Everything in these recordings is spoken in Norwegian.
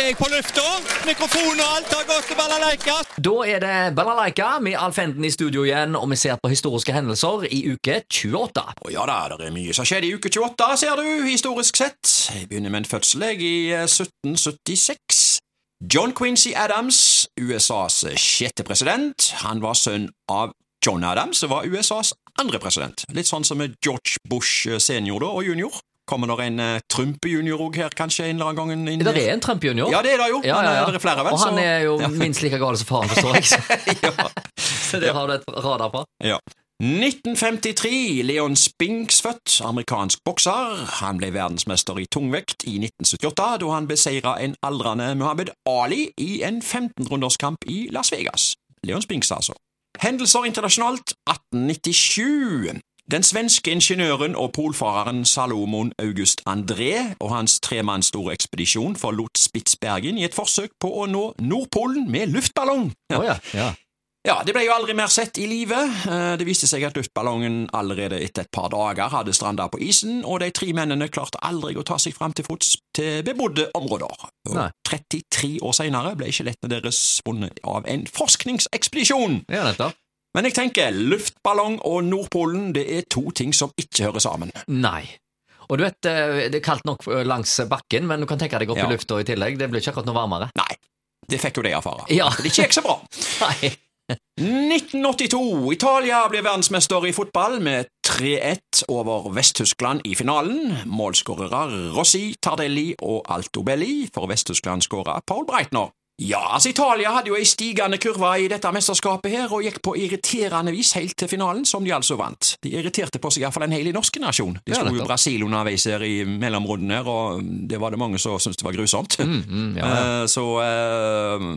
er jeg på lufta. Mikrofon og alt har gått til balalaika. Da er det Balalaika med Alf Enden i studio igjen, og vi ser på historiske hendelser i uke 28. Og ja da, det er mye som skjedde i uke 28, ser du, historisk sett. Jeg begynner med en fødsel, jeg, i eh, 1776. John Quincy Adams, USAs sjette president, han var sønn av John Adams, som var USAs andre president. Litt sånn som George Bush senior da, og junior. Kommer det en uh, Trump junior òg her, kanskje, en eller annen gang? inn- Det er en Trump junior. Ja, det er det jo, Ja, ja, ja. eh, det er flere, vel? Og han så- er jo ja. minst like gal som faren, forstår jeg. Så- Så det har du et radar på. Ja. 1953. Leon Spinks født, amerikansk bokser. Han ble verdensmester i tungvekt i 1978, da han beseira en aldrende Muhammed Ali i en 15-runderskamp i Las Vegas. Leon Spinks, altså. Hendelser internasjonalt 1897. Den svenske ingeniøren og polfareren Salomon August André og hans tremanns store ekspedisjon forlot Spitsbergen i et forsøk på å nå Nordpolen med luftballong. Å ja. ja. Ja, det ble jo aldri mer sett i live. Eh, Det viste seg at luftballongen allerede etter et par dager hadde stranda på isen, og de tre mennene klarte aldri å ta seg fram til fots til bebodde områder. Og Nei. 33 år senere ble skjelettene deres funnet av en forskningsekspedisjon. Ja, nettopp. Men jeg tenker, luftballong og Nordpolen det er to ting som ikke hører sammen. Nei. Og du vet, eh, det er kaldt nok eh, langs bakken, men du kan tenke deg opp Ja. i lufta i tillegg. Det blir ikke akkurat noe varmere. Nei, det fikk jo de erfare. Ja. Det gikk så bra. Nei. 1982. Italia blir verdensmester i fotball med 3-1 over Vest-Tyskland i finalen. Målskårere Rossi, Tardelli og Altobelli. For Vest-Tyskland skåra Paul Breitner. Ja, altså Italia hadde jo ei stigende kurve i dette mesterskapet her, og gikk på irriterende vis helt til finalen, som de altså vant. De irriterte på seg iallfall en hel norsk nasjon. De Ja, jo. Brasil underveis her i mellomrunden her, og det var det mange som syntes det var grusomt. Mm, mm, ja. Eh, Så uh,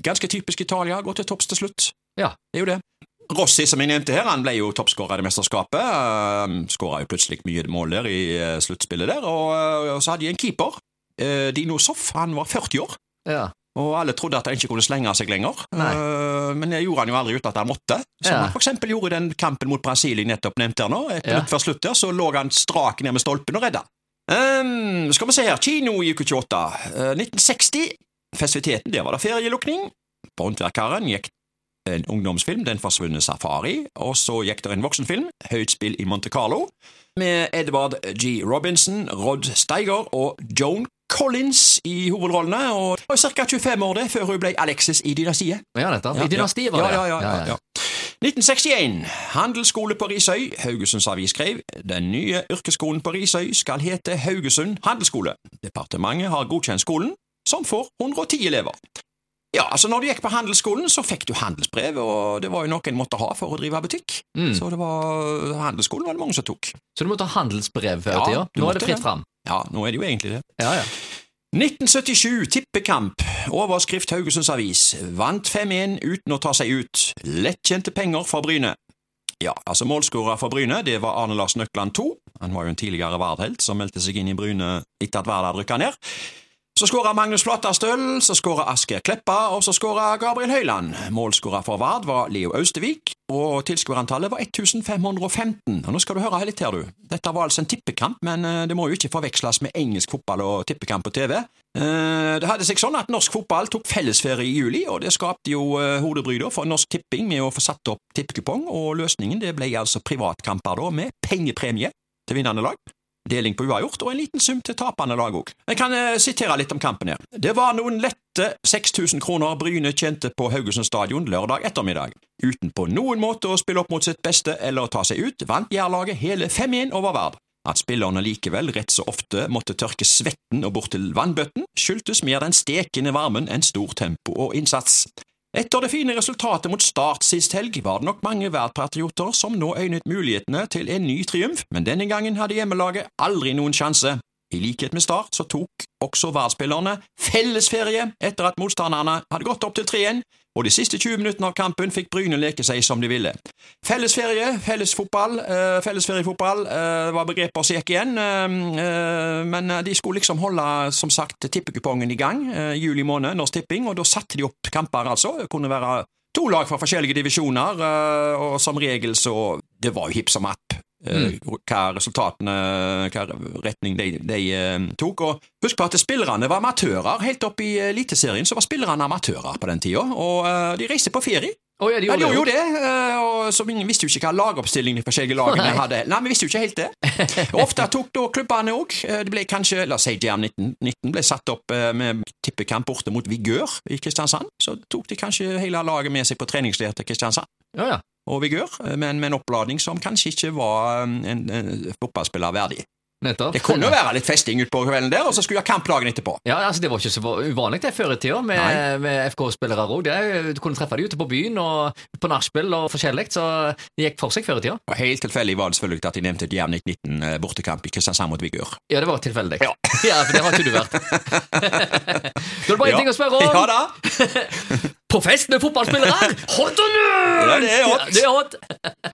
ganske typisk Italia, gå til topps til slutt. Ja. Det er jo det. Rossi, som jeg nevnte her, han ble jo toppskårer i mesterskapet. Uh, Skåra jo plutselig mye mål der i eh, sluttspillet der, og, eh, og så hadde de en keeper. Uh, Dino Soff, han var 40 år. ja. Og alle trodde at han ikke kunne slenge seg lenger. Eh, men det gjorde han jo aldri uten at han måtte. Som Ja. han eksempel gjorde i den kampen mot Brasil jeg nettopp nevnte her nå. Et Ja. minutt før slutt der, så lå han strak ned med stolpen og redda. Um, skal vi se her, kino i uke 28. Uh, 1960. Festiviteten, der var det ferielukning. På Håndverkeren gikk en ungdomsfilm, Den forsvunne safari, og så gikk det en voksenfilm, Høyt spill i Monte Carlo, med Edward G. Robinson, Rod Steiger og Joan Collins i hovedrollene, og var ca. 25 år det før hun ble Alexis i Dynastiet. ja nettopp. I dynastiet var det. ja, ja, ja, ja, ja. 1961. Handelsskole på Risøy. Haugesunds Avis skrev den nye yrkesskolen på Risøy skal hete Haugesund handelsskole. Departementet har godkjent skolen, som får 110 elever. Ja, altså Når du gikk på handelsskolen, så fikk du handelsbrev, og det var jo noe en måtte ha for å drive butikk. Mm. Så det var handelsskolen var det mange som tok. Så du måtte ha handelsbrev før i Ja, tida? Nå er det fritt fram. Ja, nå er det jo egentlig det. Ja, ja. 1977 tippekamp. Overskrift Haugesunds Avis. Vant 5-1 uten å ta seg ut. Lettjente penger for Bryne. Ja, altså Målskårer for Bryne det var Arne Lars Nøkland 2. Han var jo en tidligere Vard-helt som meldte seg inn i Bryne etter at Vard hadde rykka ned. Så skåra Magnus Flatastøl, så skåra Asgeir Kleppa, og så skåra Gabriel Høyland. Målskårer for Vard var Leo Austevik, og tilskuerantallet var 1515. Og nå skal du høre litt her, du. Dette var altså en tippekamp, men eh, det må jo ikke forveksles med engelsk fotball og tippekamp på TV. Eh, Det hadde seg sånn at norsk fotball tok fellesferie i juli, og det skapte jo eh, hodebry for Norsk Tipping med å få satt opp tippekupong, og løsningen det ble altså privatkamper da med pengepremie til vinnende lag. Deling på uavgjort og en liten sum til tapende lag òg. Jeg kan eh, sitere litt om kampen her. Det var noen lette 6000 kroner Bryne tjente på Haugesund stadion lørdag ettermiddag. Uten på noen måte å spille opp mot sitt beste eller å ta seg ut, vant Jærlaget hele 5-1 over Vard. At spillerne likevel rett så ofte måtte tørke svetten og bort til vannbøtten, skyldtes mer den stekende varmen enn stor tempo og innsats. Etter det fine resultatet mot Start sist helg var det nok mange Vard-patrioter som nå øynet mulighetene til en ny triumf, men denne gangen hadde hjemmelaget aldri noen sjanse. I likhet med Start så tok også Vard-spillerne fellesferie etter at motstanderne hadde gått opp til 3-1, og de siste 20 minuttene av kampen fikk Bryne leke seg som de ville. Fellesferie, fellesfotball, eh, fellesferiefotball eh, var begrepet som gikk igjen, eh, men de skulle liksom holde, som sagt, tippekupongen i gang juli måned, Norsk Tipping, og da satte de opp kamper, altså. Det kunne være to lag fra forskjellige divisjoner, og som regel så Det var jo hipp som app. Eh, hva resultatene, hva retning de, de eh, tok. Og husk på at spillerne var amatører. Helt opp i Eliteserien så var spillerne amatører på den tida, og eh, de reiste på ferie. Oh, ja, de Ja, de gjorde gjorde det. det, og så vi visste jo ikke hva lagoppstilling de forskjellige lagene Nei. hadde. Nei, vi visste jo ikke helt det. Ofte tok da klubbene òg. Det ble kanskje, la oss si Jam 1919 ble satt opp med tippekamp borte mot Vigør i Kristiansand. Så tok de kanskje hele laget med seg på treningsleir til Kristiansand Ja, ja. Og Vigør, men med en oppladning som kanskje ikke var eh, en, en fotballspiller verdig. Nettopp. Det kunne jo være litt festing utpå kvelden der, og så skulle vi ha kamp dagen etterpå. Ja, altså Det var ikke så uvanlig det før i tida med, med FK-spillere òg. Du kunne treffe dem ute på byen og på nachspiel og forskjellig, så det gikk for seg før i tida. Og Helt tilfeldig var det selvfølgelig at de nevnte et 1919 eh, bortekamp i Kristiansand mot Vigør. Ja, det var tilfeldig. Ja. for det har ikke du vært. Da er det bare én Ja. ting å spørre om. Ja da. På fest med fotballspillere! Hot or not? Ja, det er hot. Det er hot.